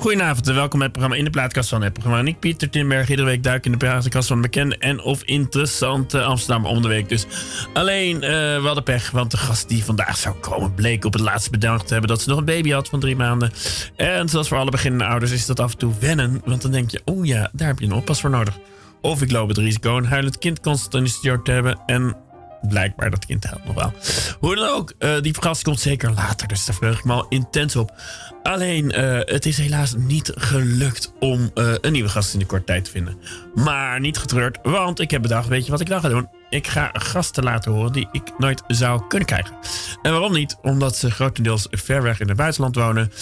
Goedenavond en welkom bij het programma In de Plaatkast van het programma. Ik, Pieter Timberg, iedere week duik in de plaatkast van bekende en of interessante Amsterdam om. Dus alleen, uh, we hadden pech, want de gast die vandaag zou komen bleek op het laatst bedankt te hebben dat ze nog een baby had van drie maanden. En zoals voor alle beginnende ouders is dat af en toe wennen, want dan denk je, oh ja, daar heb je een oppas voor nodig. Of ik loop het risico een huilend kind constant in de te hebben en blijkbaar dat kind helpt nog wel. Hoe dan ook, uh, die gast komt zeker later, dus daar vreug ik me al intens op. Alleen, uh, het is helaas niet gelukt om uh, een nieuwe gast in de korte tijd te vinden. Maar niet getreurd, want ik heb bedacht, weet je wat ik dan ga doen? Ik ga gasten laten horen die ik nooit zou kunnen krijgen. En waarom niet? Omdat ze grotendeels ver weg in het buitenland wonen.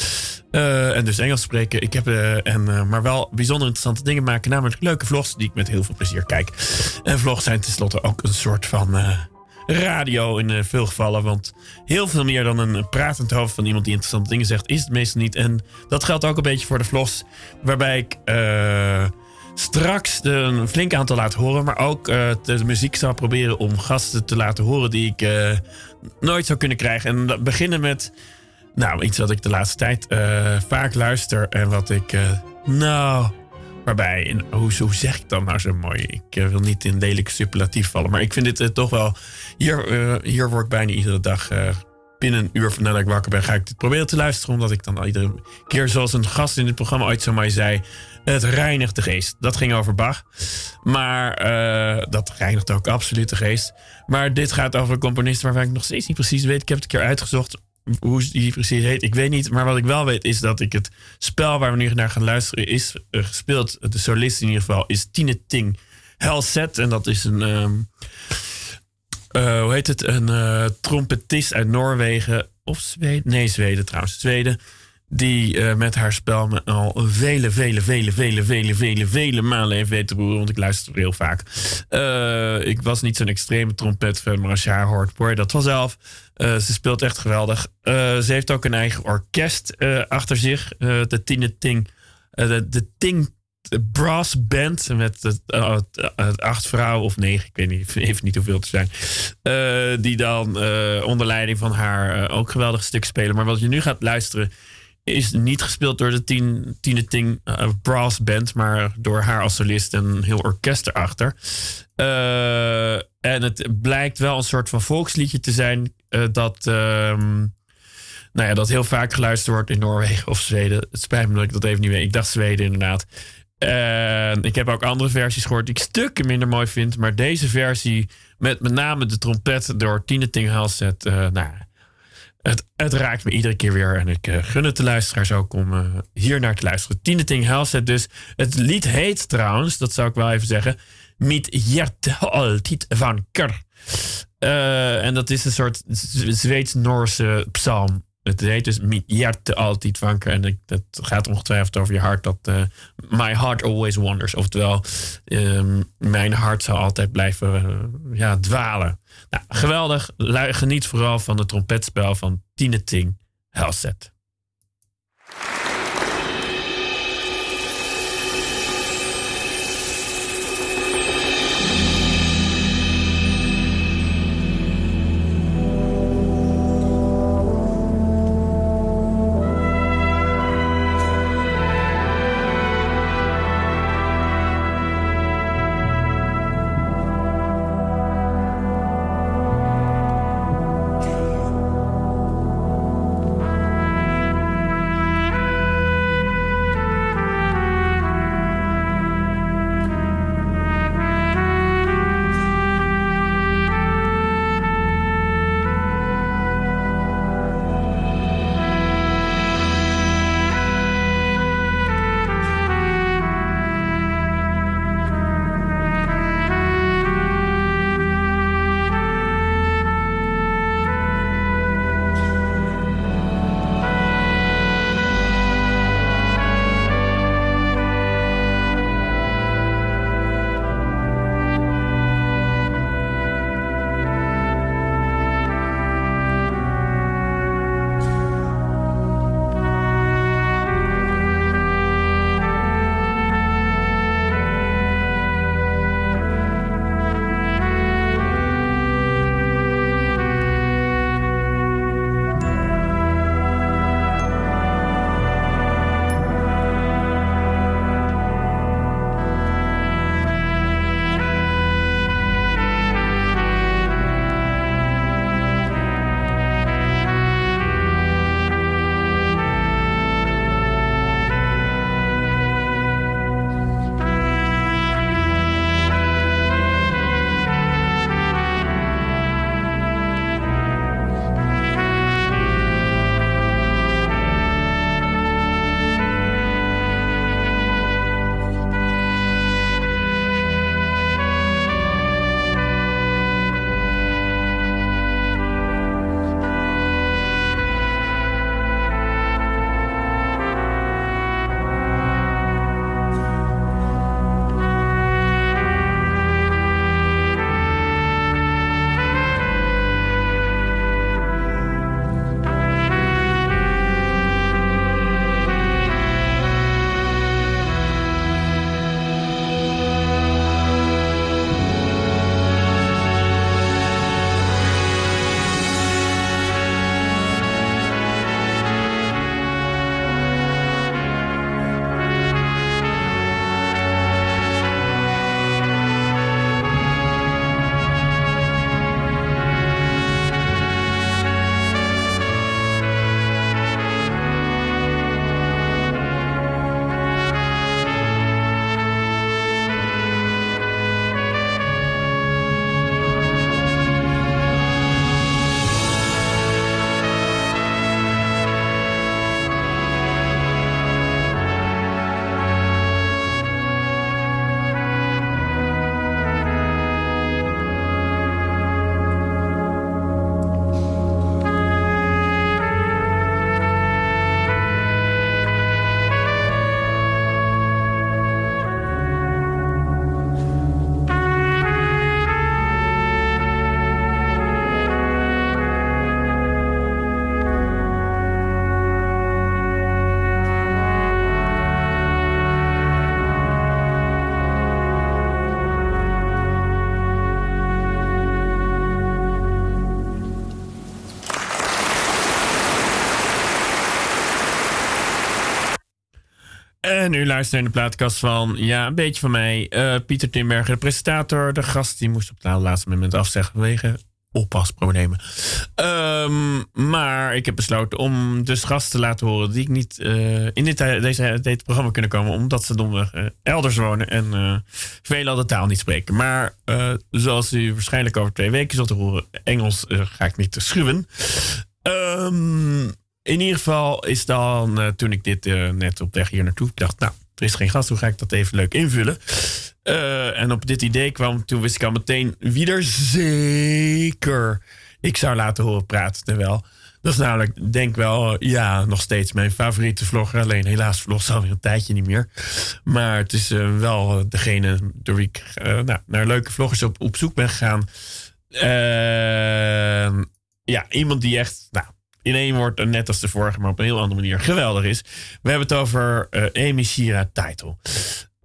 Uh, en dus Engels spreken. Ik heb, en, maar wel bijzonder interessante dingen maken. Namelijk leuke vlogs die ik met heel veel plezier kijk. En vlogs zijn tenslotte ook een soort van radio in veel gevallen. Want heel veel meer dan een pratend hoofd van iemand die interessante dingen zegt, is het meestal niet. En dat geldt ook een beetje voor de vlogs, waarbij ik straks een flink aantal laat horen. Maar ook uh, de muziek zal proberen om gasten te laten horen die ik nooit zou kunnen krijgen. En beginnen met, nou, iets wat ik de laatste tijd vaak luister en wat ik, nou Waarbij, en hoe, zeg ik dat nou zo mooi? Ik wil niet in lelijk superlatief vallen. Maar ik vind dit toch wel. Hier, hier word ik bijna iedere dag. binnen een uur nadat ik wakker ben, ga ik dit proberen te luisteren. Omdat ik dan iedere keer, zoals een gast in het programma ooit zo mooi zei. Het reinigt de geest. Dat ging over Bach. Maar dat reinigt ook absoluut de geest. Maar dit gaat over een componist waarvan ik nog steeds niet precies weet. Ik heb het een keer uitgezocht hoe die precies heet, ik weet niet. Maar wat ik wel weet is dat ik het spel waar we nu naar gaan luisteren is uh, gespeeld. De solist in ieder geval is Tine Ting Helset. En dat is een, um, uh, hoe heet het, een trompetist uit Noorwegen. Of Zweden? Nee, Zweden trouwens. Zweden. Die uh, met haar spel me al vele, vele, vele, vele, vele, vele, vele malen heeft weten te roeren. Want ik luister heel vaak. Uh, ik was niet zo'n extreme trompetfan, maar als je haar hoort, hoor je dat vanzelf. Uh, ze speelt echt geweldig. ze heeft ook een eigen orkest achter zich. de Tine Ting. de, de Ting brass band met het, acht vrouwen of negen, ik weet niet, even niet hoeveel te zijn. die dan onder leiding van haar ook geweldig stuk spelen. Maar wat je nu gaat luisteren is niet gespeeld door de tien, Tine Ting uh, Brass Band, maar door haar als solist en een heel orkest erachter. Uh, en het blijkt wel een soort van volksliedje te zijn uh, dat, um, nou ja, dat heel vaak geluisterd wordt in Noorwegen of Zweden. Het spijt me dat ik dat even niet weet. Ik dacht Zweden inderdaad. En ik heb ook andere versies gehoord die ik stukken minder mooi vind. Maar deze versie met met name de trompet door Tine Ting Halset, nou het, het, raakt me iedere keer weer. En ik uh, gun het de luisteraars ook om uh, hier naar te luisteren. Tiende Ting Helset dus. Het lied heet trouwens, dat zou ik wel even zeggen... Mit hjerte altijd van Ker. Uh, en dat is een soort Zweeds-Noorse psalm. Het heet dus hjerte altijd van Ker. En ik, dat gaat ongetwijfeld over je hart. Dat My heart always wanders. Oftewel, ehm, mijn hart zal altijd blijven ja, dwalen. Nou, geweldig. Geniet vooral van het trompetspel van Tine Ting Helset. En u luistert naar de plaatkast van, ja, een beetje van mij. Uh, Pieter Timberger, de presentator. De gast die moest op het laatste moment afzeggen vanwege oppasproblemen. Um, maar ik heb besloten om dus gasten te laten horen die ik niet uh, in dit, deze, dit programma kunnen komen, omdat ze domweg elders wonen en veel al de taal niet spreken. Maar zoals u waarschijnlijk over twee weken zult horen, Engels ga ik niet schuwen. Um, in ieder geval is dan, toen ik dit net op weg hier naartoe dacht, nou, er is geen gast, hoe ga ik dat even leuk invullen? Uh, en op dit idee kwam, toen wist ik al meteen wie er zeker ik zou laten horen praten. Terwijl, dat is namelijk, denk wel, ja, nog steeds mijn favoriete vlogger. Alleen helaas vlog ze alweer een tijdje niet meer. Maar het is wel degene door wie ik nou, naar leuke vloggers op, op zoek ben gegaan. ja, iemand die echt, nou, in één woord, net als de vorige, maar op een heel andere manier geweldig is. We hebben het over uh, Amy Title.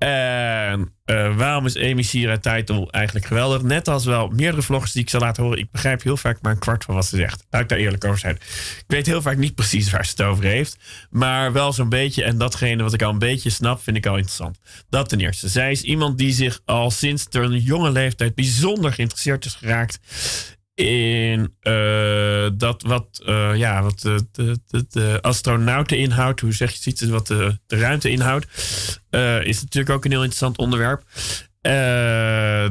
En uh, waarom is Amy Shira Title eigenlijk geweldig? Net als wel meerdere vloggers die ik zal laten horen. Ik begrijp heel vaak maar een kwart van wat ze zegt. Laat ik daar eerlijk over zijn. Ik weet heel vaak niet precies waar ze het over heeft. Maar wel zo'n beetje. En datgene wat ik al een beetje snap, vind ik al interessant. Dat ten eerste. Zij is iemand die zich al sinds een jonge leeftijd bijzonder geïnteresseerd is geraakt in uh, dat wat, uh, ja, wat de, de astronauteninhoud, hoe zeg je het, wat de, ruimte inhoudt, uh, is natuurlijk ook een heel interessant onderwerp.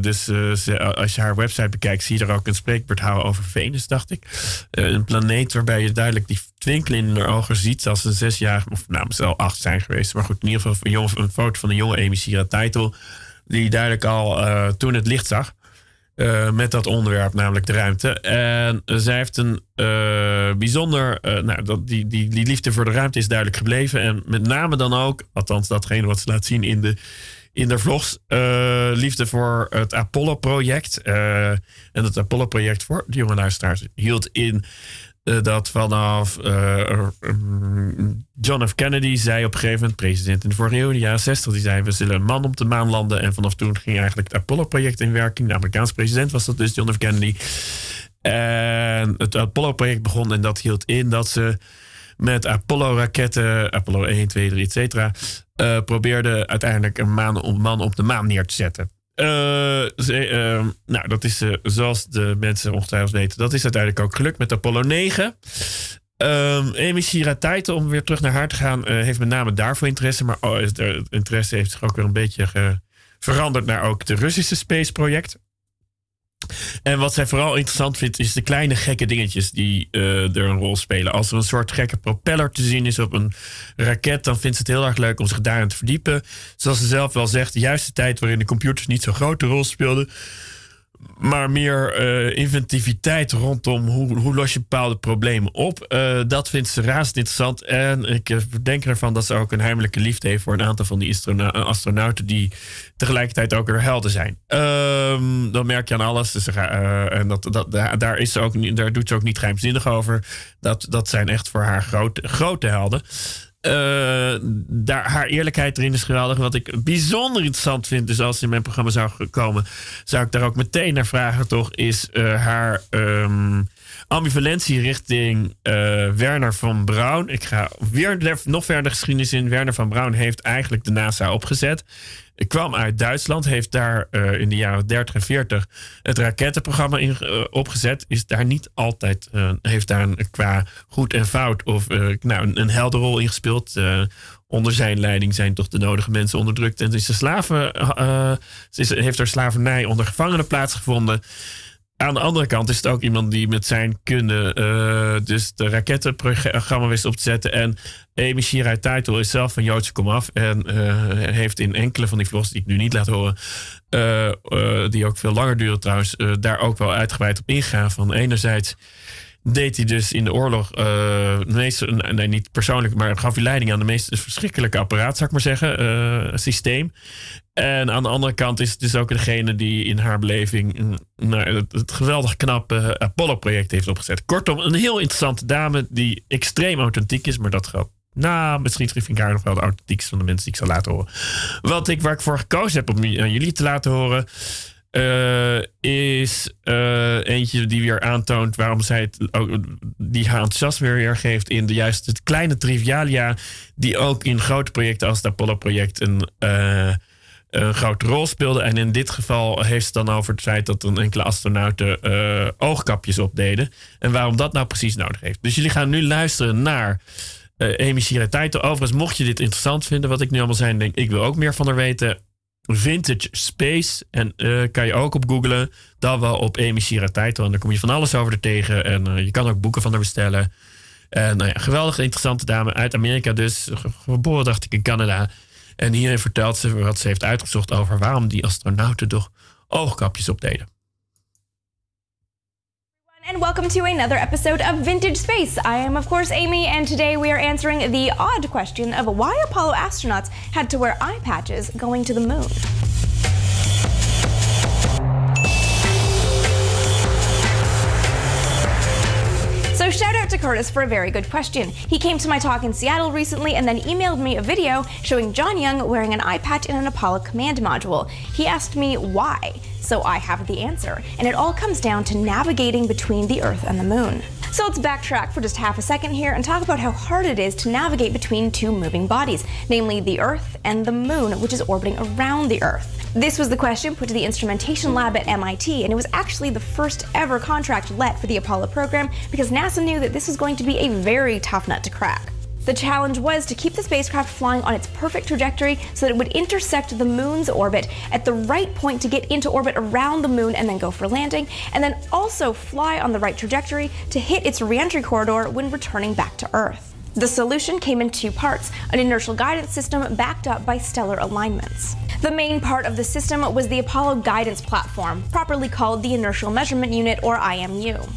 dus als je haar website bekijkt, zie je er ook een spreekbeurt houden over Venus, dacht ik. een planeet waarbij je duidelijk die twinkel in haar ogen ziet, als ze zes jaar, of nou, misschien al acht zijn geweest. Maar goed, in ieder geval een, een foto van een jonge Amy Sierra die duidelijk al toen het licht zag. Uh, met dat onderwerp, namelijk de ruimte. En zij heeft een uh, bijzonder. Uh, nou, dat, die, die, die liefde voor de ruimte is duidelijk gebleven. En met name dan ook, althans datgene wat ze laat zien in de, in de vlogs, liefde voor het Apollo-project. en het Apollo-project voor de jonge luisteraars hield in dat vanaf uh, John F. Kennedy zei op een gegeven moment, president in de vorige de jaren 60, die zei: We zullen een man op de maan landen. En vanaf toen ging eigenlijk het Apollo-project in werking. De Amerikaanse president was dat dus, John F. Kennedy. En het Apollo-project begon en dat hield in dat ze met Apollo-raketten, Apollo 1, 2, 3, et cetera, uh, probeerden uiteindelijk een man op de maan neer te zetten. Uh, uh, nou, dat is uh, zoals de mensen ongetwijfeld weten. Dat is uiteindelijk ook gelukt met Apollo 9. Um, Amy Shira om weer terug naar haar te gaan, heeft met name daarvoor interesse. Maar oh, de interesse heeft zich ook weer een beetje veranderd naar ook de Russische Space Project. En wat zij vooral interessant vindt, is de kleine gekke dingetjes die uh, er een rol spelen. Als er een soort gekke propeller te zien is op een raket, dan vindt ze het heel erg leuk om zich daarin te verdiepen. Zoals ze zelf wel zegt, de juiste tijd waarin de computers niet zo'n grote rol speelden maar meer uh, inventiviteit rondom hoe, hoe los je bepaalde problemen op. Uh, dat vindt ze razend interessant. En ik uh, denk ervan dat ze ook een heimelijke liefde heeft voor een aantal van die astronauten die tegelijkertijd ook weer helden zijn. Um, dat merk je aan alles. Dus, en dat, dat, daar, is ze ook, daar doet ze ook niet geheimzinnig over. Dat, dat zijn echt voor haar grote helden. Uh, daar, haar eerlijkheid erin is geweldig. Wat ik bijzonder interessant vind, dus als ze in mijn programma zou komen, zou ik daar ook meteen naar vragen, toch, is uh, haar um, ambivalentie richting uh, Werner van Braun. Ik ga weer nog verder geschiedenis in. Werner van Braun heeft eigenlijk de NASA opgezet. Ik kwam uit Duitsland, heeft daar uh, in de jaren 30 en 40 het rakettenprogramma in, uh, opgezet. Is daar niet altijd, uh, heeft daar een, qua goed en fout of nou, een, helder rol in gespeeld. onder zijn leiding zijn toch de nodige mensen onderdrukt. En is de slaven, is, heeft er slavernij onder gevangenen plaatsgevonden. Aan de andere kant is het ook iemand die met zijn kunde uh, dus de rakettenprogramma wist op te zetten. En Amy Shirai Title is zelf van Joodse komaf. En uh, heeft in enkele van die vlogs, die ik nu niet laat horen, uh, die ook veel langer duren trouwens, daar ook wel uitgebreid op ingaan. Van enerzijds deed hij dus in de oorlog, uh, meest, nee, niet persoonlijk, maar gaf hij leiding aan de meest verschrikkelijke apparaat, zou ik maar zeggen, uh, systeem. En aan de andere kant is het dus ook degene die in haar beleving het, het, geweldig knappe Apollo-project heeft opgezet. Kortom, een heel interessante dame die extreem authentiek is, maar dat geldt. Nou, misschien vind ik haar nog wel de authentiekste van de mensen die ik zal laten horen. Wat ik, waar ik voor gekozen heb om aan jullie te laten horen, is eentje die weer aantoont waarom zij het die haar enthousiasme weer geeft in de juiste kleine trivialia, die ook in grote projecten als het Apollo-project een een grote rol speelde. En in dit geval heeft het dan over het feit dat een enkele astronauten oogkapjes opdeden. En waarom dat nou precies nodig heeft. Dus jullie gaan nu luisteren naar Amy Overigens, mocht je dit interessant vinden, wat ik nu allemaal zei, denk ik wil ook meer van haar weten. Vintage Space. En uh, kan je ook op googlen. Dan wel op Amy Shirataito. En dan kom je van alles over er tegen. En je kan ook boeken van haar bestellen. En nou ja, geweldig interessante dame uit Amerika dus. Geboren dacht ik in Canada. En hierin vertelt ze wat ze heeft uitgezocht over waarom die astronauten toch oogkapjes opdeden. And welcome to another episode of Vintage Space. I am, of course, Amy, and today we are answering the odd question of why Apollo astronauts had to wear eye patches going to the moon. So shout out to Curtis for a very good question. He came to my talk in Seattle recently and then emailed me a video showing John Young wearing an eye patch in an Apollo command module. He asked me why, so I have the answer, and it all comes down to navigating between the Earth and the Moon. So let's backtrack for just half a second here and talk about how hard it is to navigate between two moving bodies, namely the Earth and the Moon, which is orbiting around the Earth. This was the question put to the instrumentation lab at MIT, and it was actually the first ever contract let for the Apollo program because NASA knew that this was going to be a very tough nut to crack. The challenge was to keep the spacecraft flying on its perfect trajectory so that it would intersect the moon's orbit at the right point to get into orbit around the moon and then go for landing, and then also fly on the right trajectory to hit its reentry corridor when returning back to Earth. The solution came in two parts an inertial guidance system backed up by stellar alignments. The main part of the system was the Apollo Guidance Platform, properly called the Inertial Measurement Unit or IMU.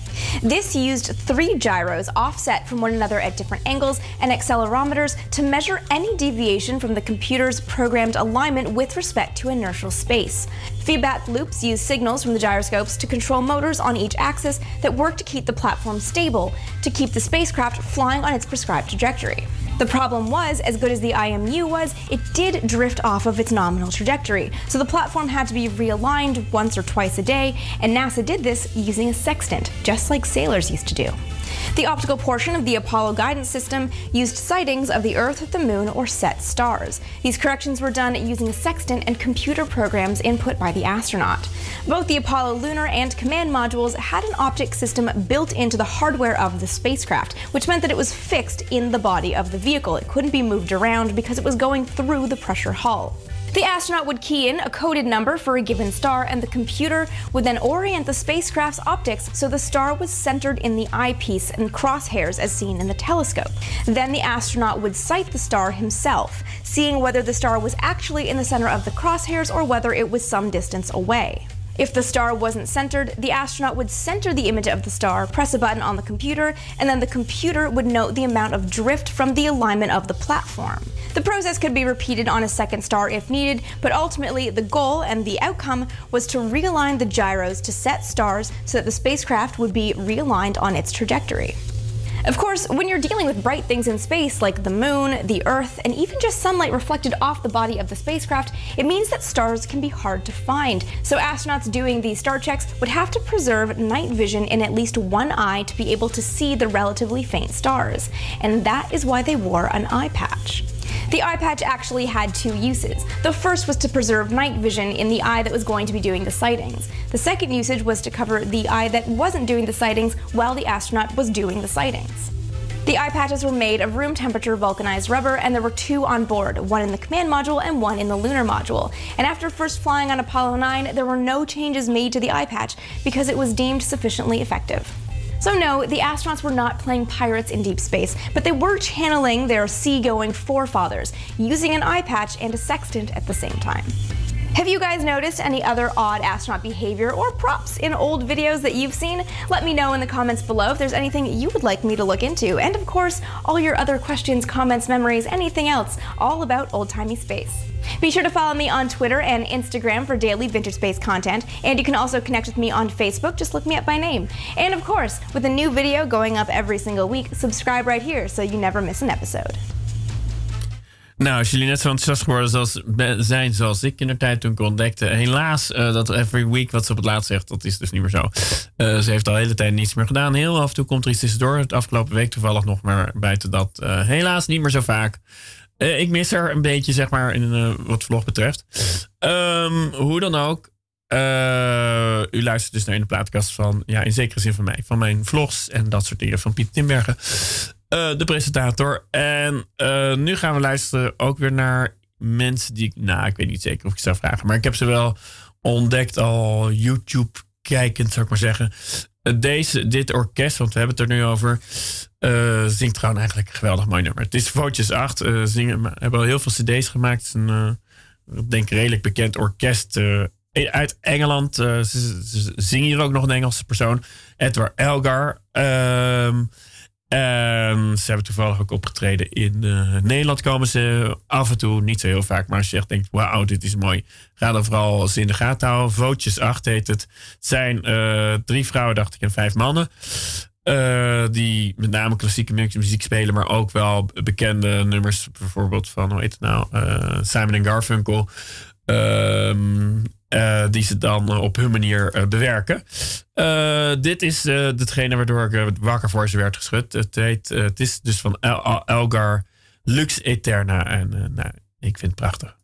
This used three gyros offset from one another at different angles and accelerometers to measure any deviation from the computer's programmed alignment with respect to inertial space. Feedback loops used signals from the gyroscopes to control motors on each axis that work to keep the platform stable, to keep the spacecraft flying on its prescribed trajectory. The problem was, as good as the IMU was, it did drift off of its nominal trajectory, so the platform had to be realigned once or twice a day, and NASA did this using a sextant, just like sailors used to do. The optical portion of the Apollo guidance system used sightings of the Earth, the Moon, or set stars. These corrections were done using a sextant and computer programs input by the astronaut. Both the Apollo lunar and command modules had an optic system built into the hardware of the spacecraft, which meant that it was fixed in the body of the vehicle. It couldn't be moved around because it was going through the pressure hull. The astronaut would key in a coded number for a given star, and the computer would then orient the spacecraft's optics so the star was centered in the eyepiece and crosshairs as seen in the telescope. Then the astronaut would sight the star himself, seeing whether the star was actually in the center of the crosshairs or whether it was some distance away. If the star wasn't centered, the astronaut would center the image of the star, press a button on the computer, and then the computer would note the amount of drift from the alignment of the platform. The process could be repeated on a second star if needed, but ultimately the goal and the outcome was to realign the gyros to set stars so that the spacecraft would be realigned on its trajectory. Of course, when you're dealing with bright things in space like the moon, the Earth, and even just sunlight reflected off the body of the spacecraft, it means that stars can be hard to find. So astronauts doing these star checks would have to preserve night vision in at least one eye to be able to see the relatively faint stars. And that is why they wore an eye patch. The eye patch actually had two uses. The first was to preserve night vision in the eye that was going to be doing the sightings. The second usage was to cover the eye that wasn't doing the sightings while the astronaut was doing the sightings. The eye patches were made of room temperature vulcanized rubber, and there were two on board, one in the command module and one in the lunar module. And after first flying on Apollo 9, there were no changes made to the eye patch because it was deemed sufficiently effective. So, no, the astronauts were not playing pirates in deep space, but they were channeling their seagoing forefathers, using an eye patch and a sextant at the same time. Have you guys noticed any other odd astronaut behavior or props in old videos that you've seen? Let me know in the comments below if there's anything you would like me to look into. And of course, all your other questions, comments, memories, anything else, all about old timey space. Be sure to follow me on Twitter and Instagram for daily vintage space content, and you can also connect with me on Facebook. Just look me up by name. And of course, with a new video going up every single week, subscribe right here so you never miss an episode. Nou, als jullie net zo enthousiast geworden zoals, zijn zoals ik in de tijd toen ik ontdekte. Helaas, uh, dat every week wat ze op het laatst zegt, dat is dus niet meer zo. Uh, ze heeft al de hele tijd niets meer gedaan. Heel af en toe komt er iets tussendoor. Het afgelopen week toevallig nog maar buiten dat. Uh, helaas niet meer zo vaak. ik mis er een beetje, zeg maar, in wat vlog betreft. Um, hoe dan ook. u luistert dus naar in de plaatkast van, ja, in zekere zin van mij. Van mijn vlogs en dat soort dingen van Piet Timbergen. Uh, de presentator. En uh, nu gaan we luisteren ook weer naar mensen die ik... Nou, ik weet niet zeker of ik zou vragen. Maar ik heb ze wel ontdekt al YouTube kijkend, zou ik maar zeggen. Uh, deze, dit orkest, want we hebben het er nu over... zingt gewoon eigenlijk een geweldig mooi nummer. Het is Vootjes 8. zingen, hebben al heel veel cd's gemaakt. Het is een, ik denk, redelijk bekend orkest uit Engeland. Ze, zingen hier ook nog een Engelse persoon. Edward Elgar. Ehm Um, ze hebben toevallig ook opgetreden in uh, Nederland. Komen ze af en toe, niet zo heel vaak. Maar als je echt denkt, wauw, dit is mooi. Ga dan vooral eens in de gaten houden. Vootjes 8 heet het. Zijn uh, drie vrouwen, dacht ik, en vijf mannen. Uh, die met name klassieke muziek spelen, maar ook wel bekende nummers. Bijvoorbeeld van, hoe heet het nou? Simon Garfunkel. Um, die ze dan uh, op hun manier uh, bewerken. dit is hetgene waardoor ik wakker voor ze werd geschud. Het, heet, het is dus van El Elgar Lux Eterna. En nou, ik vind het prachtig.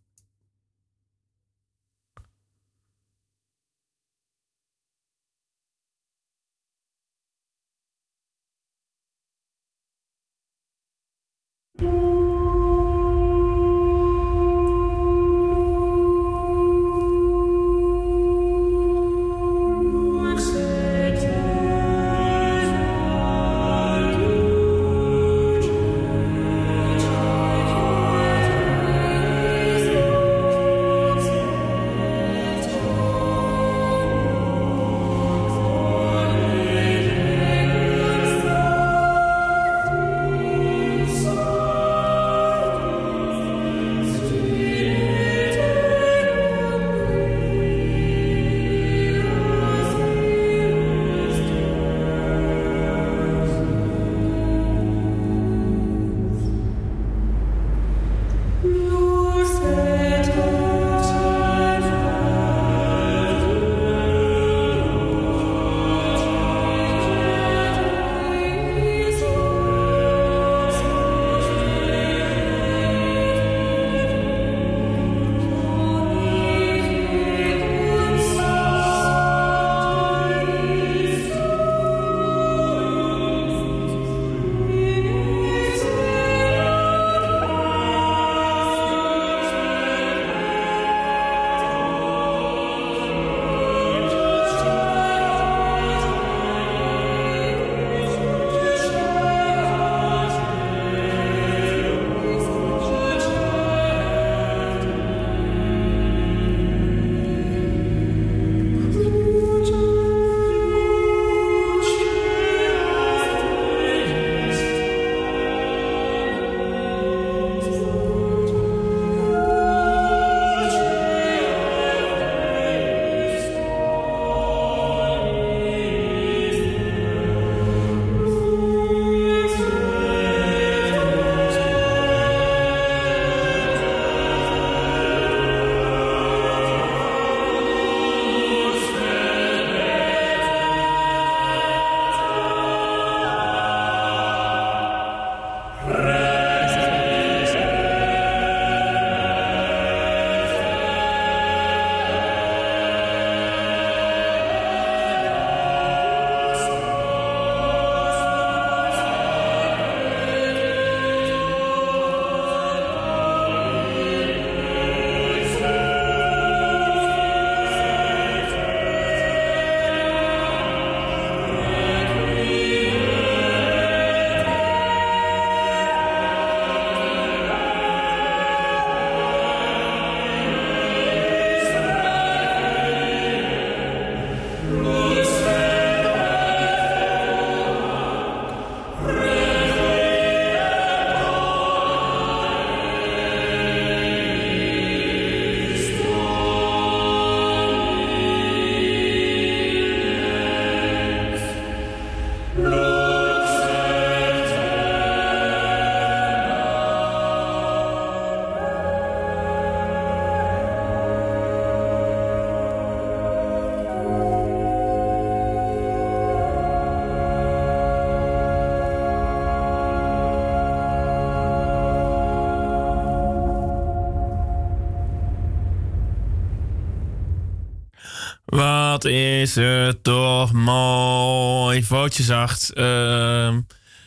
Is het toch mooi. Vootje zacht. Uh,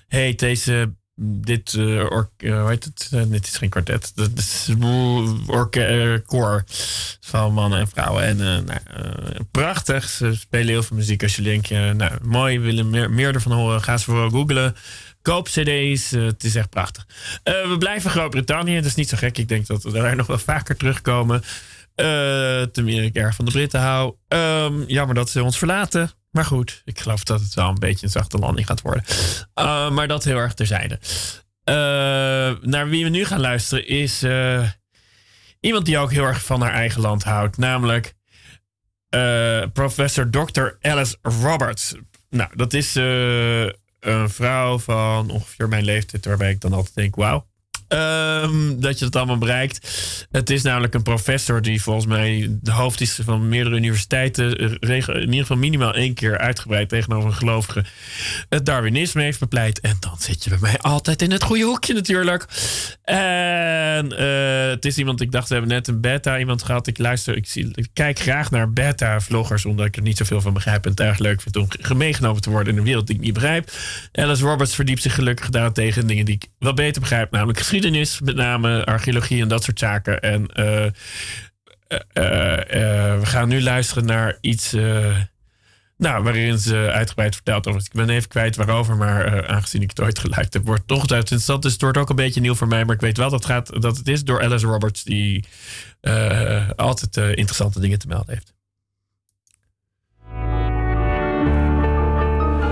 heet deze. Dit, uh, or, uh, hoe heet het? Uh, dit is geen kwartet. Dat is koor van mannen en vrouwen. En nou, prachtig. Ze spelen heel veel muziek. Als je denkt, nou, mooi, willen meer, meer ervan horen, ga ze vooral googlen. Koop CD's. het is echt prachtig. we blijven Groot-Brittannië. Dat is niet zo gek. Ik denk dat we daar nog wel vaker terugkomen. Uh, ten meer ik erg van de Britten hou. Um, jammer dat ze ons verlaten. Maar goed, ik geloof dat het wel een beetje een zachte landing gaat worden. Uh, maar dat heel erg terzijde. Uh, naar wie we nu gaan luisteren is iemand die ook heel erg van haar eigen land houdt. Namelijk professor Dr. Alice Roberts. Nou, dat is een vrouw van ongeveer mijn leeftijd, waarbij ik dan altijd denk: wauw. Um, dat je dat allemaal bereikt. Het is namelijk een professor die volgens mij de hoofd is van meerdere universiteiten. In ieder geval minimaal één keer uitgebreid tegenover een gelovige het Darwinisme heeft bepleit. En dan zit je bij mij altijd in het goede hoekje natuurlijk. En uh, het is iemand, ik dacht, we hebben net een beta iemand gehad. Ik luister, ik, zie, ik kijk graag naar beta-vloggers, omdat ik er niet zoveel van begrijp. En het erg leuk vind om meegenomen te worden in een wereld die ik niet begrijp. Alice Roberts verdiept zich gelukkig daarentegen in dingen die ik wel beter begrijp, namelijk geschiedenis met name archeologie en dat soort zaken. En uh, uh, we gaan nu luisteren naar iets. nou, waarin ze uitgebreid vertelt over. Ik ben even kwijt waarover, maar aangezien ik het ooit geluid heb, wordt toch het interessant. Dus het wordt ook een beetje nieuw voor mij. Maar ik weet wel dat, gaat, dat het is door Alice Roberts, die altijd interessante dingen te melden heeft.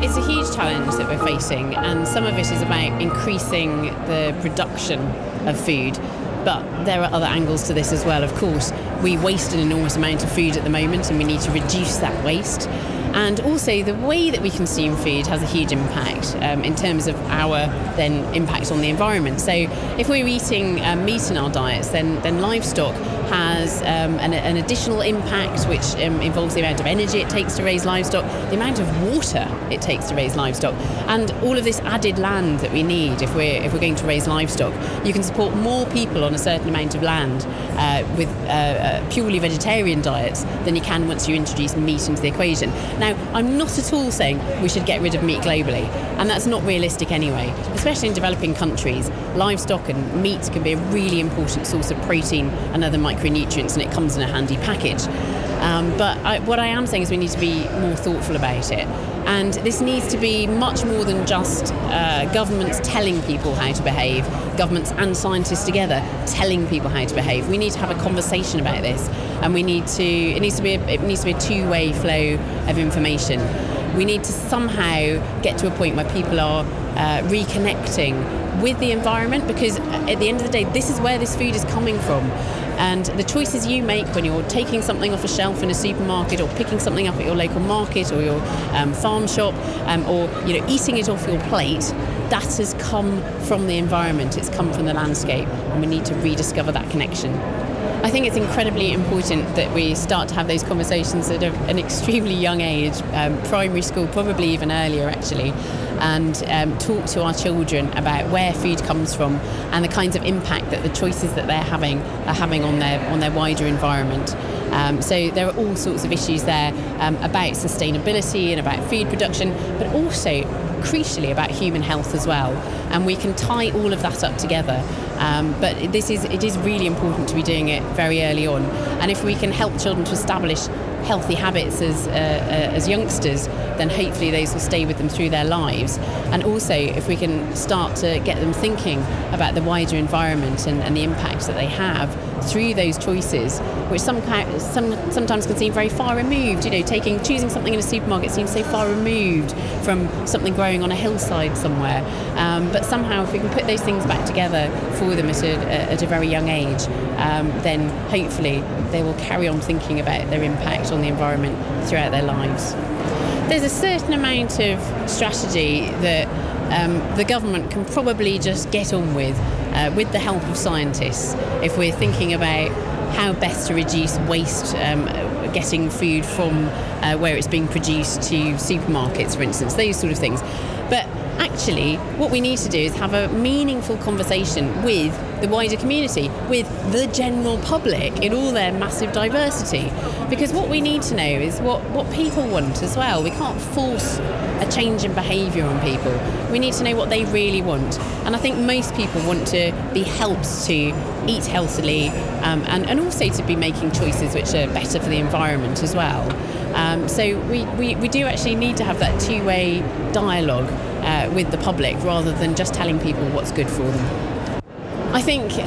It's a huge challenge that we're facing, and some of it is about increasing the production of food. But there are other angles to this as well, of course. We waste an enormous amount of food at the moment, and we need to reduce that waste. And also, the way that we consume food has a huge impact um, in terms of our then impact on the environment. So, if we're eating um, meat in our diets, then then livestock has um, an, an, additional impact, which um, involves the amount of energy it takes to raise livestock, the amount of water it takes to raise livestock, and all of this added land that we need if we're if we're going to raise livestock. You can support more people on a certain amount of land uh, with uh, uh, purely vegetarian diets than you can once you introduce meat into the equation. Now, I'm not at all saying we should get rid of meat globally, and that's not realistic anyway, especially in developing countries. Livestock and meat can be a really important source of protein and other micronutrients, and it comes in a handy package. Um, but I, what I am saying is we need to be more thoughtful about it. And this needs to be much more than just uh, governments telling people how to behave, governments and scientists together telling people how to behave. We need to have a conversation about this, and we need to. It needs to be. A, it needs to be a two-way flow of information. We need to somehow get to a point where people are uh, reconnecting with the environment because at the end of the day, this is where this food is coming from. And the choices you make when you're taking something off a shelf in a supermarket or picking something up at your local market or your um, farm shop um, or you know eating it off your plate, that has come from the environment. It's come from the landscape, and we need to rediscover that connection. I think it's incredibly important that we start to have those conversations at an extremely young age, um, primary school, probably even earlier actually, and um, talk to our children about where food comes from and the kinds of impact that the choices that they're having are having on their on their wider environment. Um, so there are all sorts of issues there um, about sustainability and about food production, but also crucially about human health as well. And we can tie all of that up together. Um, but this is it is really important to be doing it very early on. And if we can help children to establish healthy habits as, uh, uh, as youngsters, then hopefully those will stay with them through their lives. And also, if we can start to get them thinking about the wider environment and, and the impacts that they have through those choices, which some, some sometimes can seem very far removed. You know, taking choosing something in a supermarket seems so far removed from something growing on a hillside somewhere. Um, but somehow, if we can put those things back together for them at a, at a very young age, um, then hopefully they will carry on thinking about their impact on the environment throughout their lives. There's a certain amount of strategy that um, the government can probably just get on with uh, with the help of scientists if we're thinking about how best to reduce waste um, getting food from uh, where it's being produced to supermarkets, for instance, those sort of things. But actually, what we need to do is have a meaningful conversation with the wider community, with the general public in all their massive diversity. Because what we need to know is what, what people want as well. We can't force a change in behaviour on people. We need to know what they really want. And I think most people want to be helped to eat healthily um, and, and also to be making choices which are better for the environment as well. Um, so we, we, we do actually need to have that two way dialogue uh, with the public rather than just telling people what's good for them. I think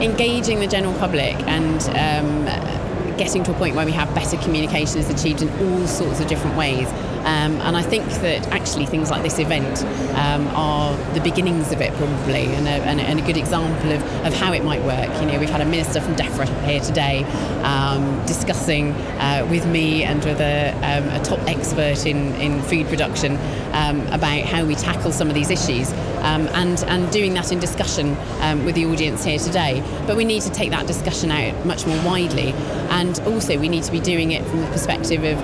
engaging the general public and um, getting to a point where we have better communication is achieved in all sorts of different ways. Um, and I think that actually things like this event um, are the beginnings of it probably and a, and a, and a good example of, of how it might work. You know, we've had a minister from DEFRA here today um, discussing uh, with me and with a, um, a, top expert in, in food production um, about how we tackle some of these issues um, and, and doing that in discussion with the audience here today. But we need to take that discussion out much more widely and also we need to be doing it from the perspective of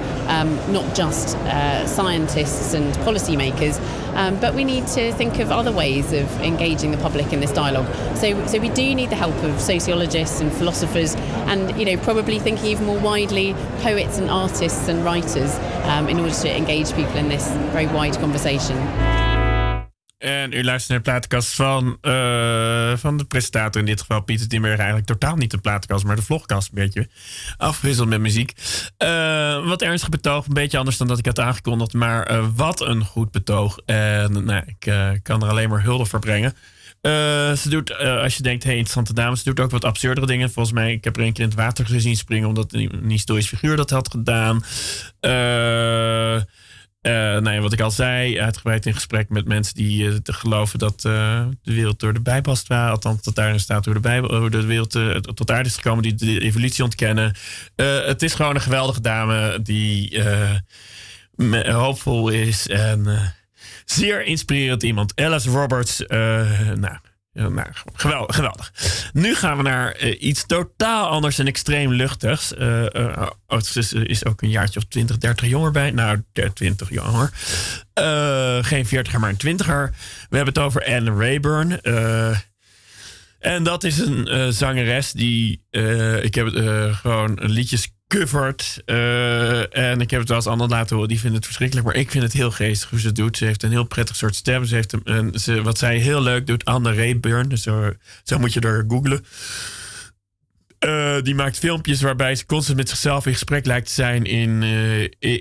not just uh, scientists and policymakers, um, but we need to think of other ways of engaging the public in this dialogue. So, so we do need the help of sociologists and philosophers, and you know probably thinking even more widely, poets and artists and writers, um, in order to engage people in this very wide conversation. U luistert naar de plaatkast van, uh, van de presentator, in dit geval Pieter Timberg. Eigenlijk totaal niet de plaatkast, maar de vlogkast een beetje. Afgewisseld met muziek. Uh, wat ernstig betoog, een beetje anders dan dat ik had aangekondigd. Maar uh, wat een goed betoog. En nou, ik kan er alleen maar hulde voor brengen. ze doet, als je denkt, hey, interessante dame, ze doet ook wat absurdere dingen. Volgens mij, ik heb er een keer in het water gezien springen, omdat een historisch figuur dat had gedaan. Eh uh, nou ja, wat ik al zei, uitgebreid in gesprek met mensen die uh, geloven dat uh, de wereld door de Bijbel was. Althans, dat daarin staat door de Bijbel, hoe de wereld tot aarde is gekomen, die de evolutie ontkennen. het is gewoon een geweldige dame die hoopvol is en zeer inspirerend iemand. Alice Roberts, nou, nou, geweldig, geweldig. Nu gaan we naar uh, iets totaal anders en extreem luchtigs. Uh, uh, is, is ook een jaartje of 20, 30 jonger bij. Nou, 20 jonger. geen 40er, maar een 20er. We hebben het over Anne Rayburn. en dat is een zangeres die. ik heb gewoon liedjes covered. Uh, en ik heb het wel eens anderen laten horen. Die vinden het verschrikkelijk. Maar ik vind het heel geestig hoe ze het doet. Ze heeft een heel prettig soort stem. Ze heeft een, wat zij heel leuk doet. Anne Rayburn. Dus zo, zo moet je er googlen. Uh, die maakt filmpjes waarbij ze constant met zichzelf in gesprek lijkt te zijn in,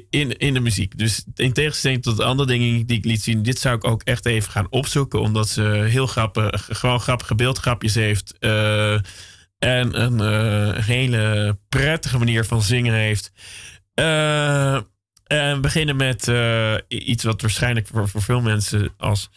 in, in de muziek. Dus in tegenstelling tot de andere dingen die ik liet zien, dit zou ik ook echt even gaan opzoeken. Omdat ze heel grappig, gewoon grappige beeldgrapjes heeft. En een uh, hele prettige manier van zingen heeft. Uh, en we beginnen met uh, iets wat waarschijnlijk voor, veel mensen als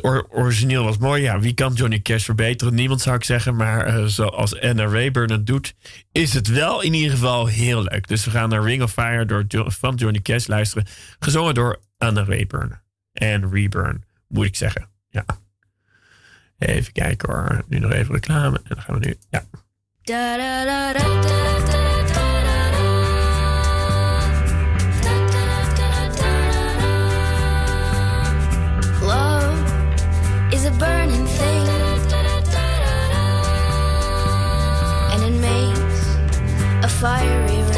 or origineel was mooi. Ja, wie kan Johnny Cash verbeteren? Niemand zou ik zeggen. Maar zoals Anna Rayburn het doet, is het wel in ieder geval heel leuk. Dus we gaan naar Ring of Fire door van Johnny Cash luisteren. Gezongen door Anna Rayburn. En Rayburn, moet ik zeggen. Ja. Even kijken hoor. Nu nog even reclame. En dan gaan we nu. Ja. Da, da, da, burning thing. And it makes a fiery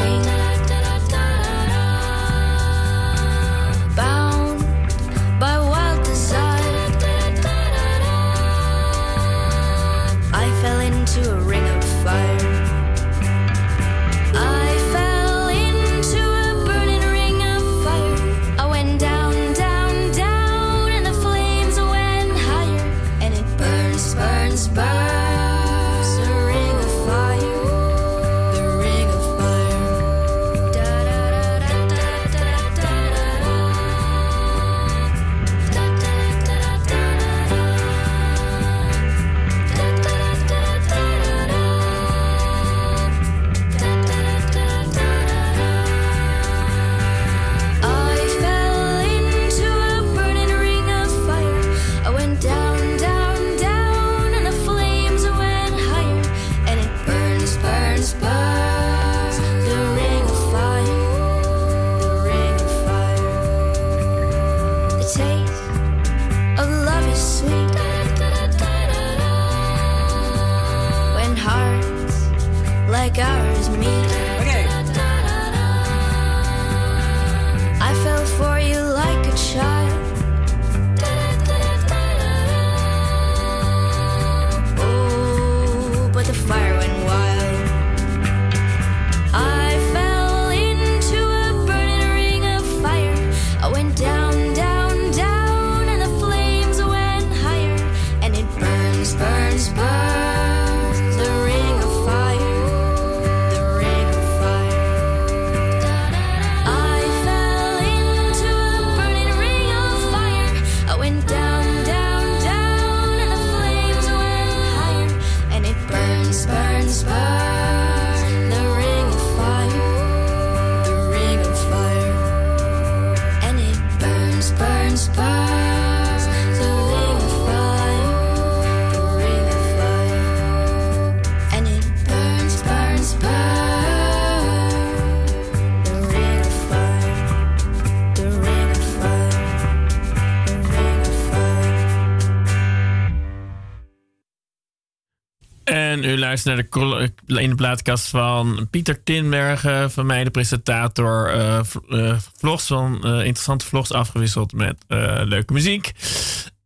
En u luistert naar de, col- in de plaatkast van Pieter Tinbergen, van mij de presentator. eh, eh, vlogs van eh, interessante vlogs afgewisseld met eh, leuke muziek.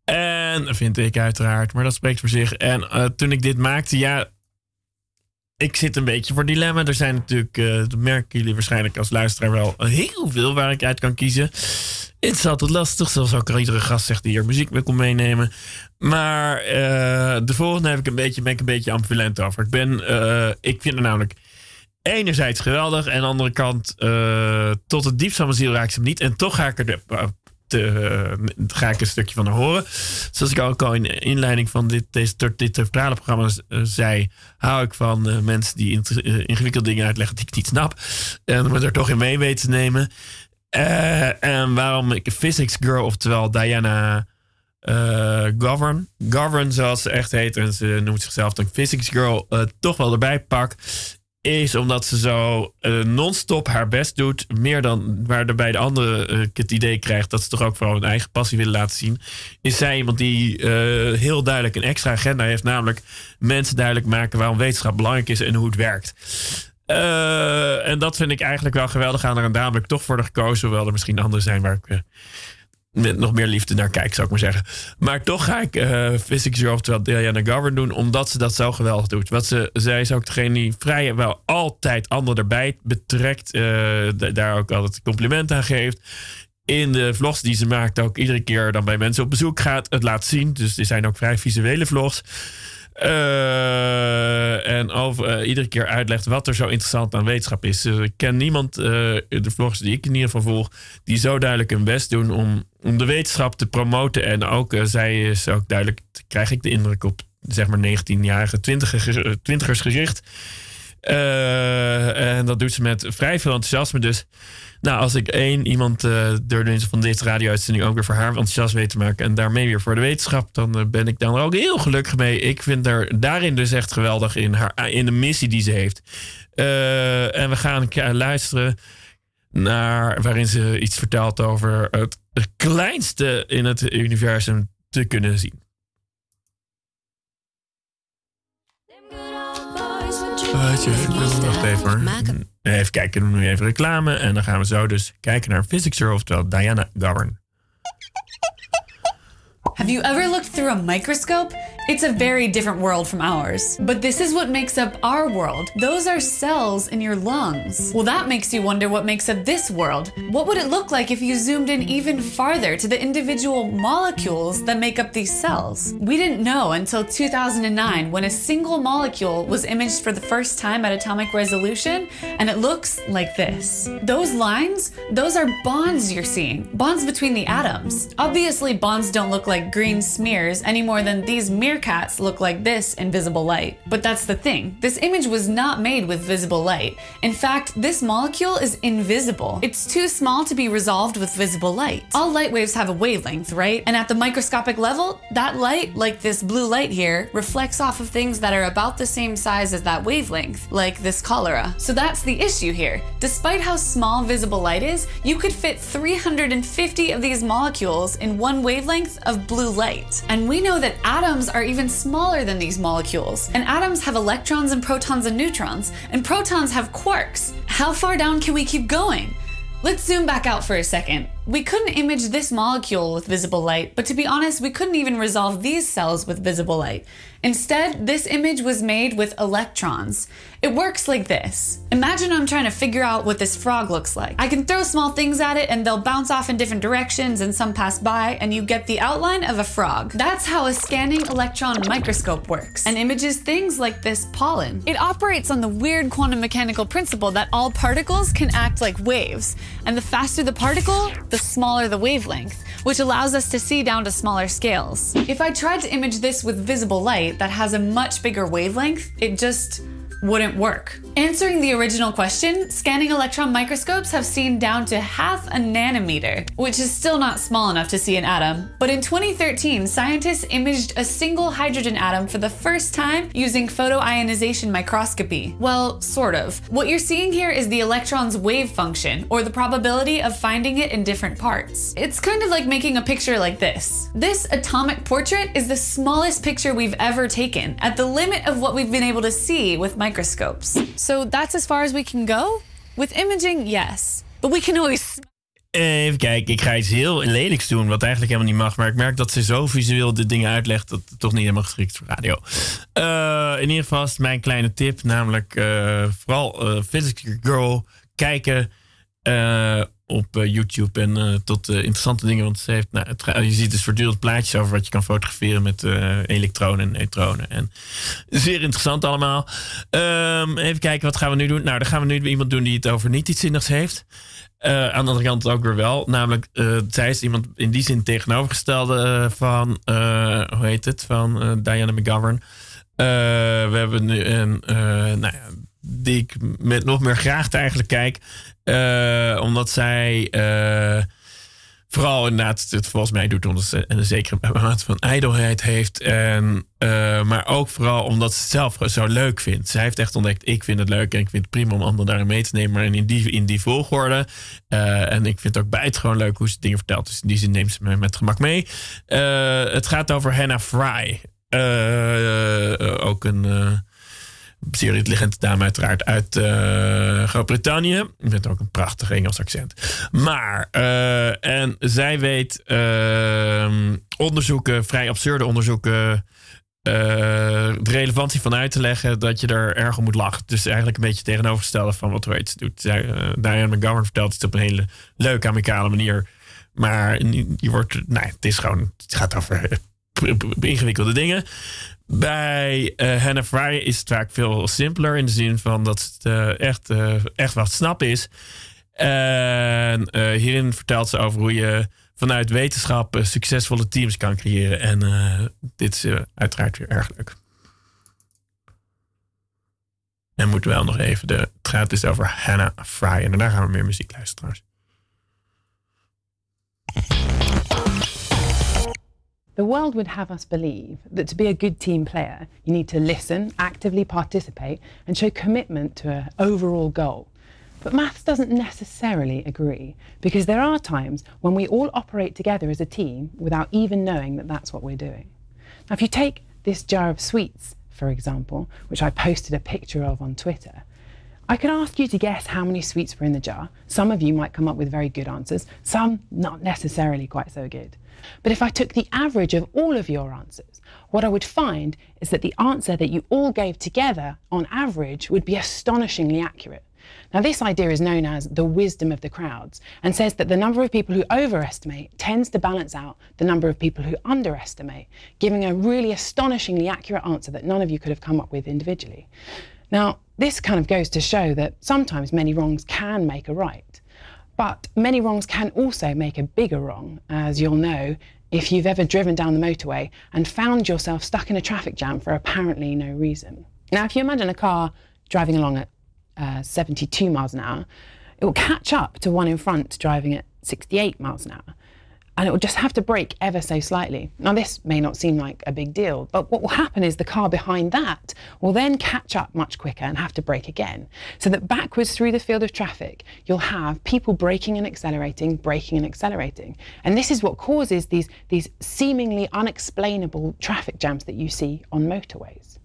En vind ik uiteraard, maar dat spreekt voor zich. En eh, toen ik dit maakte, ja, ik zit een beetje voor dilemma. Er zijn natuurlijk, eh, dat merken jullie waarschijnlijk als luisteraar wel, heel veel waar ik uit kan kiezen. Het is altijd lastig, zoals ook al iedere gast zegt die hier muziek mee kon meenemen. Maar eh, de volgende heb ik een beetje, ben ik een beetje ambivalent over. Ik, ben, eh, ik vind het namelijk enerzijds geweldig. En aan de andere kant, tot het diepst van mijn ziel raak ik ze hem niet. En toch ga ik er de, te, eh, ga ik een stukje van horen. Zoals ik ook al in de inleiding van dit, deze, dit totale programma eh, zei, hou ik van eh, mensen die eh, ingewikkelde dingen uitleggen die ik niet snap. En me er toch in mee weten te nemen. Eh, en waarom ik Physics Girl, oftewel Diana eh, Govern, Govern zoals ze echt heet, en ze noemt zichzelf dan Physics Girl, eh, toch wel erbij pak, is omdat ze zo eh, non-stop haar best doet. Meer dan waar er bij de anderen eh, het idee krijgt dat ze toch ook vooral hun eigen passie willen laten zien. Is zij iemand die eh, heel duidelijk een extra agenda heeft, namelijk mensen duidelijk maken waarom wetenschap belangrijk is en hoe het werkt. En dat vind ik eigenlijk wel geweldig aan haar. En daarom toch voor haar gekozen. Hoewel er misschien anderen zijn waar ik met nog meer liefde naar kijk, zou ik maar zeggen. Maar toch ga ik eh Physics Girl, oftewel Diana Govern doen. Omdat ze dat zo geweldig doet. Wat ze, zij is ook degene die vrij wel altijd anderen erbij betrekt. eh, daar ook altijd complimenten aan geeft. In de vlogs die ze maakt ook iedere keer dan bij mensen op bezoek gaat. Het laat zien. Dus er zijn ook vrij visuele vlogs. Eh, en over, eh, iedere keer uitlegt wat er zo interessant aan wetenschap is. Dus ik ken niemand, eh, de vloggers die ik in ieder geval volg, die zo duidelijk hun best doen om, om de wetenschap te promoten. En ook zij is ook duidelijk, krijg ik de indruk op zeg maar 19-jarige twintiger, twintigers gericht. Eh, en dat doet ze met vrij veel enthousiasme. Dus nou, als ik één iemand eh door de van deze radio-uitzending ook weer voor haar enthousiast weet te maken. en daarmee weer voor de wetenschap. dan eh, ben ik dan ook heel gelukkig mee. Ik vind haar daarin dus echt geweldig in, haar, in de missie die ze heeft. En we gaan luisteren naar waarin ze iets vertelt over het kleinste in het universum te kunnen zien. Wacht even hoor. Maken. Even kijken, doen we nu even reclame. En dan gaan we zo dus kijken naar Physics Girl, oftewel Diana Govern. Have you ever looked through a microscope? It's a very different world from ours. But this is what makes up our world. Those are cells in your lungs. Well, that makes you wonder what makes up this world. What would it look like if you zoomed in even farther to the individual molecules that make up these cells? We didn't know until 2009 when a single molecule was imaged for the first time at atomic resolution, and it looks like this. Those lines, those are bonds you're seeing, bonds between the atoms. Obviously, bonds don't look like green smears any more than these meerkats look like this in visible light. But that's the thing this image was not made with visible light. In fact, this molecule is invisible. It's too small to be resolved with visible light. All light waves have a wavelength, right? And at the microscopic level, that light, like this blue light here, reflects off of things that are about the same size as that wavelength, like this cholera. So that's the issue here. Despite how small visible light is, you could fit 350 of these molecules in one wavelength of blue light. And we know that atoms are even smaller than these molecules. And atoms have electrons and protons and neutrons, and protons have quarks. How far down can we keep going? Let's zoom back out for a second. We couldn't image this molecule with visible light, but to be honest, we couldn't even resolve these cells with visible light. Instead, this image was made with electrons. It works like this. Imagine I'm trying to figure out what this frog looks like. I can throw small things at it and they'll bounce off in different directions and some pass by, and you get the outline of a frog. That's how a scanning electron microscope works and images things like this pollen. It operates on the weird quantum mechanical principle that all particles can act like waves, and the faster the particle, the smaller the wavelength, which allows us to see down to smaller scales. If I tried to image this with visible light that has a much bigger wavelength, it just wouldn't work. Answering the original question, scanning electron microscopes have seen down to half a nanometer, which is still not small enough to see an atom. But in 2013, scientists imaged a single hydrogen atom for the first time using photoionization microscopy. Well, sort of. What you're seeing here is the electron's wave function, or the probability of finding it in different parts. It's kind of like making a picture like this. This atomic portrait is the smallest picture we've ever taken, at the limit of what we've been able to see with microscopes. So that's as far as we can go? With imaging, yes. But we can always Even kijken, ik ga iets heel lelijks doen, wat eigenlijk helemaal niet mag. Maar ik merk dat ze zo visueel de dingen uitlegt dat het toch niet helemaal geschikt voor radio. Eh, in ieder geval mijn kleine tip, namelijk eh, vooral uh, Girl kijken eh, op YouTube en tot interessante dingen. Want ze heeft, nou, je ziet dus voortdurend plaatjes over wat je kan fotograferen met elektronen en neutronen. En zeer interessant allemaal. Ehm, even kijken, wat gaan we nu doen? Nou, dan gaan we nu iemand doen die het over niet iets zinnigs heeft. Aan de andere kant ook weer wel. Namelijk, zij is iemand in die zin tegenovergestelde van, hoe heet het, van Diana McGovern. we hebben nu een, nou ja, die ik met nog meer graagte eigenlijk kijk. Omdat zij vooral inderdaad het volgens mij doet omdat ze een zekere mate van ijdelheid heeft. En, uh, maar ook vooral omdat ze het zelf zo leuk vindt. Zij heeft echt ontdekt, ik vind het leuk en ik vind het prima om anderen daarin mee te nemen. Maar in die, in die volgorde. Uh, en ik vind het ook bij het gewoon leuk hoe ze dingen vertelt. Dus in die zin neemt ze me met gemak mee. Uh, het gaat over Hannah Fry. ook een zeer intelligente dame uiteraard uit uh, Groot-Brittannië. Met ook een prachtig Engels accent. Maar, uh, en zij weet uh, onderzoeken, vrij absurde onderzoeken... de relevantie van uit te leggen dat je er erg om moet lachen. Dus eigenlijk een beetje tegenovergestelde van wat Waits doet. Diane McGovern vertelt het op een hele leuke, amicale manier. Maar je wordt, nou, het is gewoon, het gaat over ingewikkelde dingen. Bij uh, Hannah Fry is het vaak veel simpeler in de zin van dat het uh, echt, uh, echt wat snap is. En hierin vertelt ze over hoe je vanuit wetenschap succesvolle teams kan creëren. En dit is uiteraard weer erg leuk. En moeten wel nog even de. Het gaat dus over Hannah Fry. En daarna gaan we meer muziek luisteren trouwens. The world would have us believe that to be a good team player, you need to listen, actively participate, and show commitment to an overall goal. But maths doesn't necessarily agree, because there are times when we all operate together as a team without even knowing that that's what we're doing. Now, if you take this jar of sweets, for example, which I posted a picture of on Twitter, I could ask you to guess how many sweets were in the jar. Some of you might come up with very good answers, some not necessarily quite so good. But if I took the average of all of your answers, what I would find is that the answer that you all gave together on average would be astonishingly accurate. Now, this idea is known as the wisdom of the crowds and says that the number of people who overestimate tends to balance out the number of people who underestimate, giving a really astonishingly accurate answer that none of you could have come up with individually. Now, this kind of goes to show that sometimes many wrongs can make a right. But many wrongs can also make a bigger wrong, as you'll know if you've ever driven down the motorway and found yourself stuck in a traffic jam for apparently no reason. Now, if you imagine a car driving along at uh, 72 miles an hour, it will catch up to one in front driving at 68 miles an hour and it will just have to brake ever so slightly. Now, this may not seem like a big deal, but what will happen is the car behind that will then catch up much quicker and have to brake again. So that backwards through the field of traffic, you'll have people braking and accelerating, braking and accelerating. And this is what causes these, these seemingly unexplainable traffic jams that you see on motorways.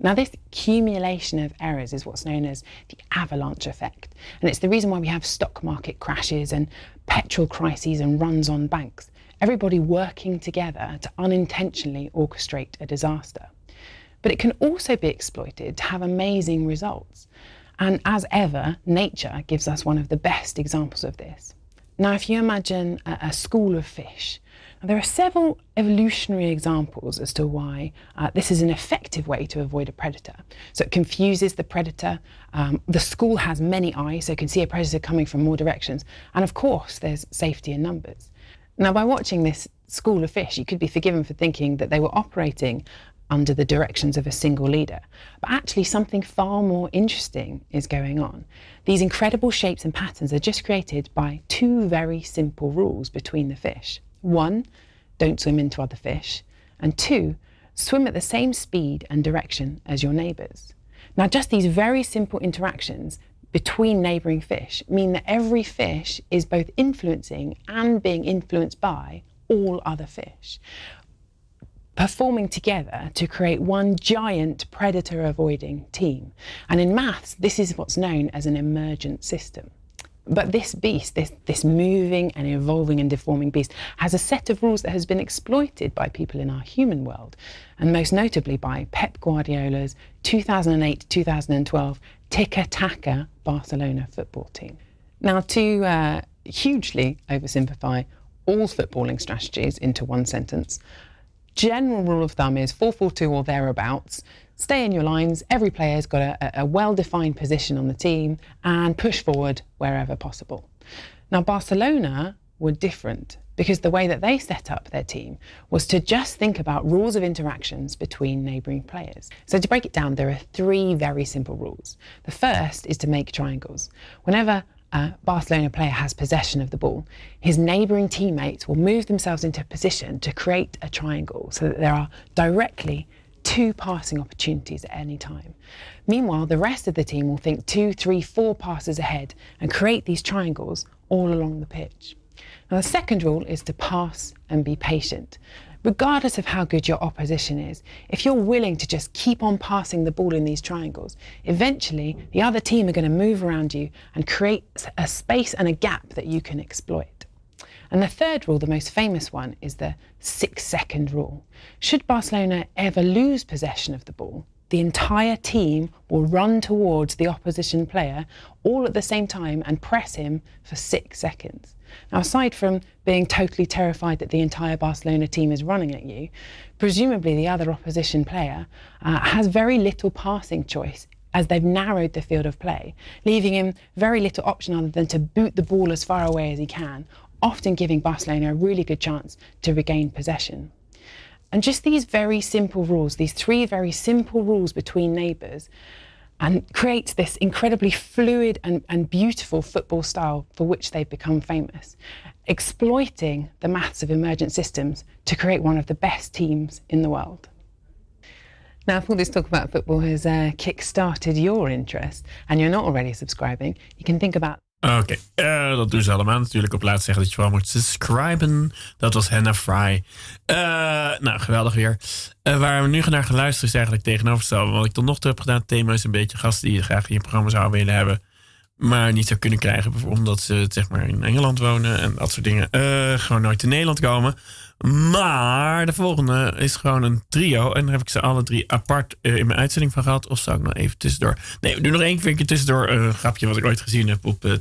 Now, this accumulation of errors is what's known as the avalanche effect. And it's the reason why we have stock market crashes and petrol crises and runs on banks. Everybody working together to unintentionally orchestrate a disaster. But it can also be exploited to have amazing results. And as ever, nature gives us one of the best examples of this. Now, if you imagine a, a school of fish, there are several evolutionary examples as to why uh, this is an effective way to avoid a predator. So it confuses the predator. Um, the school has many eyes, so it can see a predator coming from more directions. And of course, there's safety in numbers. Now, by watching this school of fish, you could be forgiven for thinking that they were operating under the directions of a single leader. But actually, something far more interesting is going on. These incredible shapes and patterns are just created by two very simple rules between the fish. One, don't swim into other fish. And two, swim at the same speed and direction as your neighbours. Now, just these very simple interactions between neighbouring fish mean that every fish is both influencing and being influenced by all other fish, performing together to create one giant predator avoiding team. And in maths, this is what's known as an emergent system. But this beast, this, this moving and evolving and deforming beast, has a set of rules that has been exploited by people in our human world, and most notably by Pep Guardiola's 2008 2012 Tika Taka Barcelona football team. Now, to uh, hugely oversimplify all footballing strategies into one sentence, general rule of thumb is 4-4-2 or thereabouts. Stay in your lines. Every player's got a, a well-defined position on the team and push forward wherever possible. Now, Barcelona were different because the way that they set up their team was to just think about rules of interactions between neighbouring players. So, to break it down, there are three very simple rules. The first is to make triangles. Whenever a Barcelona player has possession of the ball, his neighbouring teammates will move themselves into a position to create a triangle so that there are directly two passing opportunities at any time. Meanwhile, the rest of the team will think two, three, four passes ahead and create these triangles all along the pitch. Now, the second rule is to pass and be patient. Regardless of how good your opposition is, if you're willing to just keep on passing the ball in these triangles, eventually the other team are going to move around you and create a space and a gap that you can exploit. And the third rule, the most famous one, is the six second rule. Should Barcelona ever lose possession of the ball, the entire team will run towards the opposition player all at the same time and press him for six seconds. Now, aside from being totally terrified that the entire Barcelona team is running at you, presumably the other opposition player uh, has very little passing choice as they've narrowed the field of play, leaving him very little option other than to boot the ball as far away as he can, often giving Barcelona a really good chance to regain possession. And just these very simple rules, these three very simple rules between neighbours, and creates this incredibly fluid and, and beautiful football style for which they've become famous, exploiting the maths of emergent systems to create one of the best teams in the world. Now, if all this talk about football has uh, kick-started your interest and you're not already subscribing, you can think about Oké, uh, dat doen ze allemaal natuurlijk. Op laatst zeggen dat je wel moet subscriben. Dat was Hannah Fry. Uh, nou, geweldig weer. Uh, waar we nu naar gaan luisteren is eigenlijk tegenovergestelde. Wat ik tot nog toe heb gedaan. Thema is een beetje gasten die je graag in je programma zou willen hebben. Maar niet zou kunnen krijgen. Bijvoorbeeld omdat ze zeg maar, in Engeland wonen en dat soort dingen. gewoon nooit in Nederland komen. Maar de volgende is gewoon een trio. En daar heb ik ze alle drie apart uh, in mijn uitzending van gehad. Of zou ik nog even tussendoor. Nee, doen nog één keer tussendoor. Een grapje wat ik ooit gezien heb. Op, uh,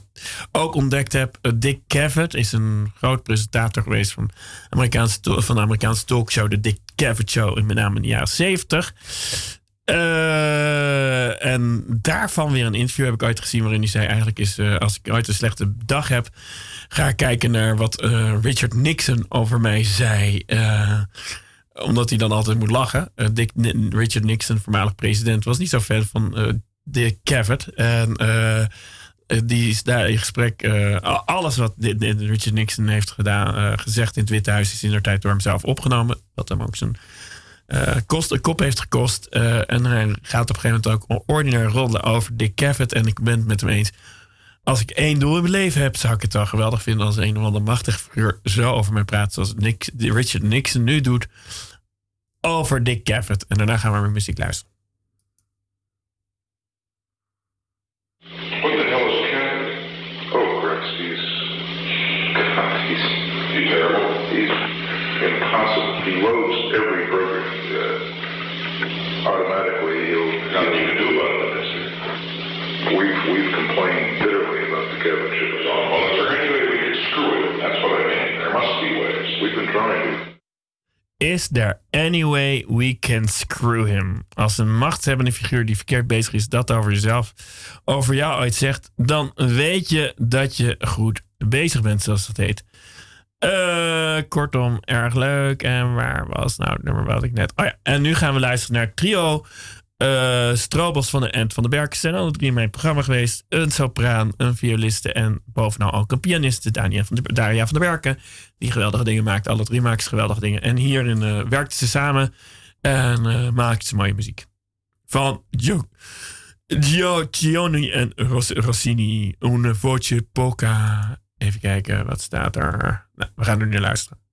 ook ontdekt heb. Dick Cavett is een groot presentator geweest van, Amerikaanse van de Amerikaanse talkshow. De Dick Cavett Show. In met name in de jaren zeventig. en daarvan weer een interview heb ik ooit gezien. Waarin hij zei: Eigenlijk is als ik ooit een slechte dag heb ga kijken naar wat uh, Richard Nixon over mij zei. Uh, omdat hij dan altijd moet lachen. Uh, Dick, Richard Nixon, voormalig president, was niet zo fan van Dick Cavett. En die is daar in gesprek. alles wat Richard Nixon heeft gedaan, gezegd in het Witte Huis, is in de tijd door hemzelf opgenomen. Wat hem ook zijn kost, een kop heeft gekost. en hij gaat op een gegeven moment ook ordinair rollen over Dick Cavett. En ik ben het met hem eens als ik één doel in mijn leven heb, zou ik het wel geweldig vinden als een of andere machtige figuur zo over mij praat. Zoals Nick, Richard Nixon nu doet over Dick Cavett. En daarna gaan we naar muziek luisteren. Automatically, he'll... Nothing to do about it? We've, we've complained Is there any way we can screw him? Als een machtshebbende figuur die verkeerd bezig is dat over jezelf, over jou ooit zegt, dan weet je dat je goed bezig bent, zoals dat heet. Eh, kortom, erg leuk. En waar was nou het nummer wat ik net. Oh ja, en nu gaan we luisteren naar trio eh, Strobos van de End van de Berken zijn alle drie in mijn programma geweest. Een sopraan, een violiste en bovenal ook een pianiste, van de, van de Berken. Die geweldige dingen maakt. Alle drie maken ze geweldige dingen. En hierin uh, eh, werkten ze samen en eh, uh, maakten ze mooie muziek. Van Gio, Gio en Rossini. Un voce poca. Even kijken, wat staat er? Nou, we gaan er nu luisteren.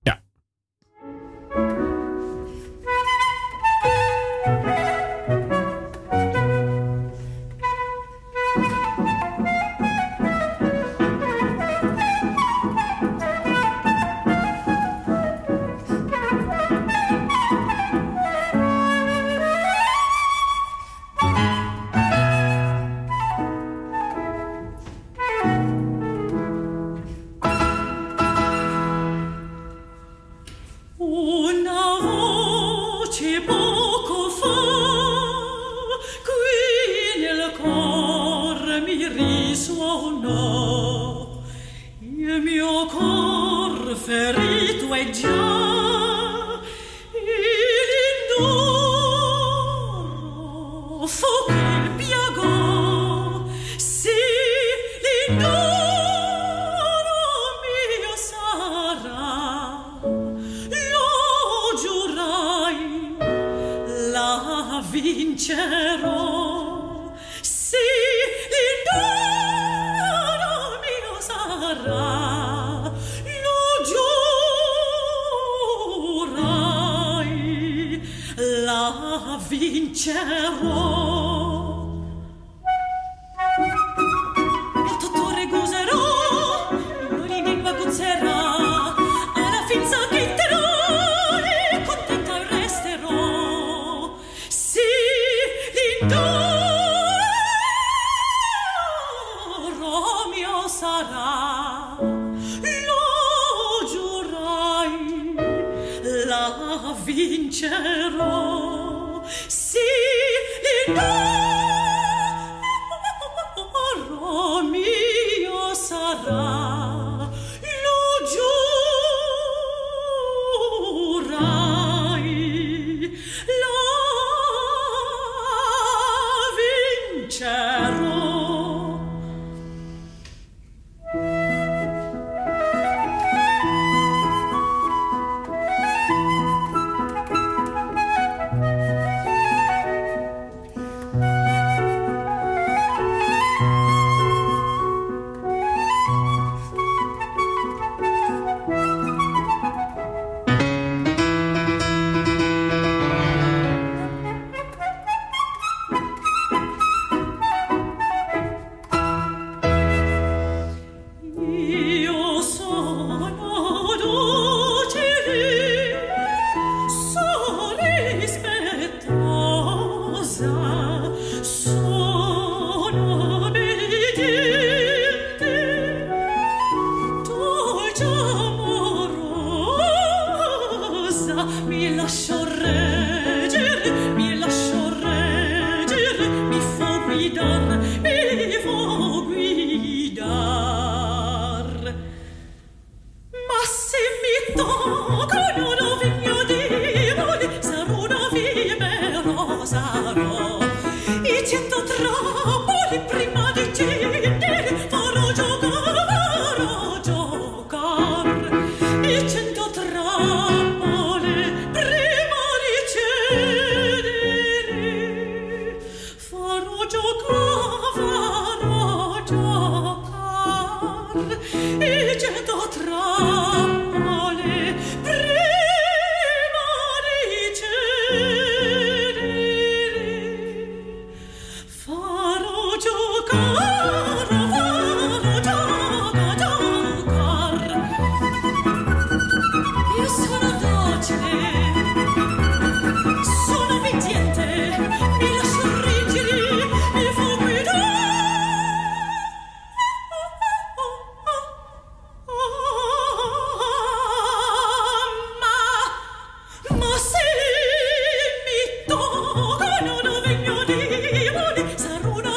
Oh, fool.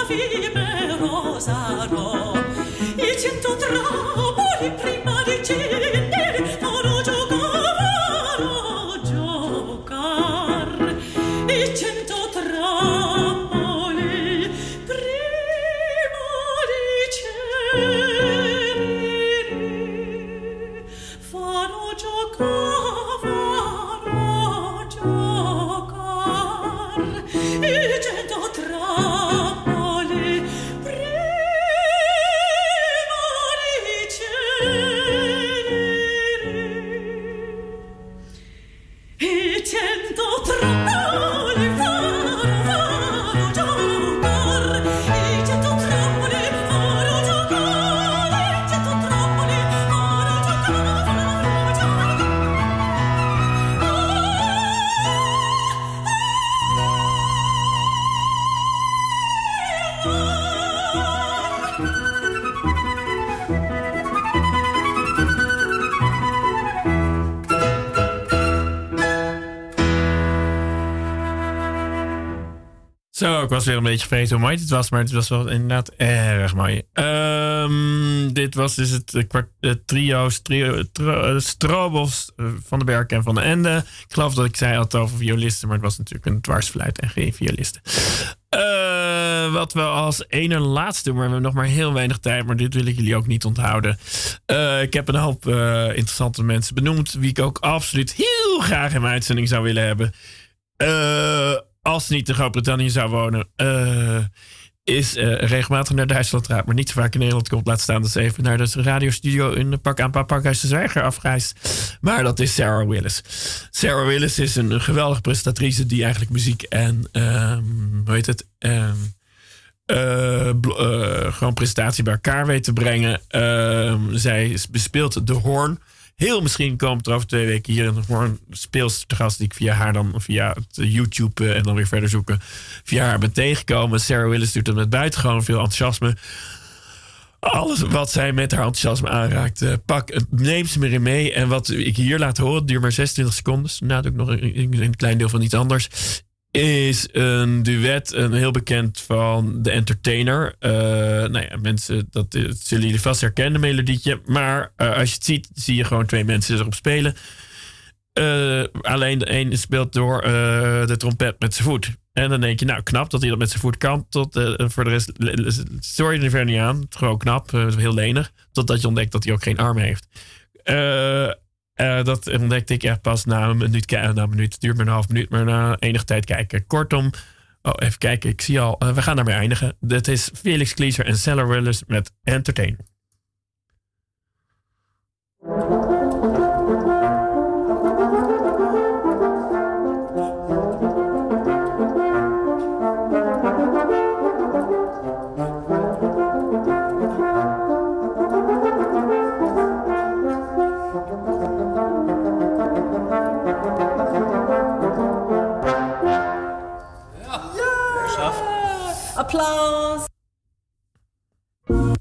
fine rosa weer een beetje vergeten hoe mooi het was, maar het was wel inderdaad erg mooi. Ehm, dit was dus het, eh, het trio, tro, eh, Strobos, eh, Van den Berg en Van den Ende. Ik geloof dat ik zei had over violisten, maar het was natuurlijk een dwarsfluit en geen violisten. Wat we als ene laatste doen, maar we hebben nog maar heel weinig tijd, maar dit wil ik jullie ook niet onthouden. Ik heb een hoop interessante mensen benoemd, wie ik ook absoluut heel graag in mijn uitzending zou willen hebben. Als ze niet in Groot-Brittannië zou wonen, eh, is eh, regelmatig naar Duitsland gaat, maar niet zo vaak in Nederland komt. Laat staan dat ze even naar de radiostudio in Pak aan Pakhuis de Zwijger afreist. Maar dat is Sarah Willis. Sarah Willis is een, geweldige presentatrice die eigenlijk muziek en, ehm, hoe heet het, Ehm, eh, eh, gewoon presentatie bij elkaar weet te brengen. Ehm, zij bespeelt de hoorn. Heel misschien komt er over twee weken hier een hoorn speelster te gast... die ik via haar dan via het eh, YouTube eh, en dan weer verder zoeken... via haar ben tegengekomen. Sarah Willis doet het met buitengewoon veel enthousiasme. Alles wat zij met haar enthousiasme aanraakt, eh, pak, neem ze erin mee. En wat ik hier laat horen, duurt maar 26 seconden. Nou, doe ik nog een, een- een klein deel van iets anders. Is een duet, een heel bekend van The Entertainer. Eh, nou ja, mensen, dat, zullen jullie vast herkennen, melodietje. Maar eh, als je het ziet, zie je gewoon twee mensen erop spelen. Eh, alleen de een speelt door de trompet met zijn voet. En dan denk je, nou knap dat hij dat met zijn voet kan. Tot, voor de rest je er verder niet aan. Gewoon knap, heel lenig. Totdat je ontdekt dat hij ook geen arm heeft. Eh, eh, dat ontdekte ik echt pas na een minuut. ki- Na een minuut, het duurt maar een half minuut, maar na enige tijd kijken. Kortom, oh, even kijken, ik zie al, eh, we gaan daarmee eindigen. Dit is Felix Klieser en Sarah Willis met Entertain.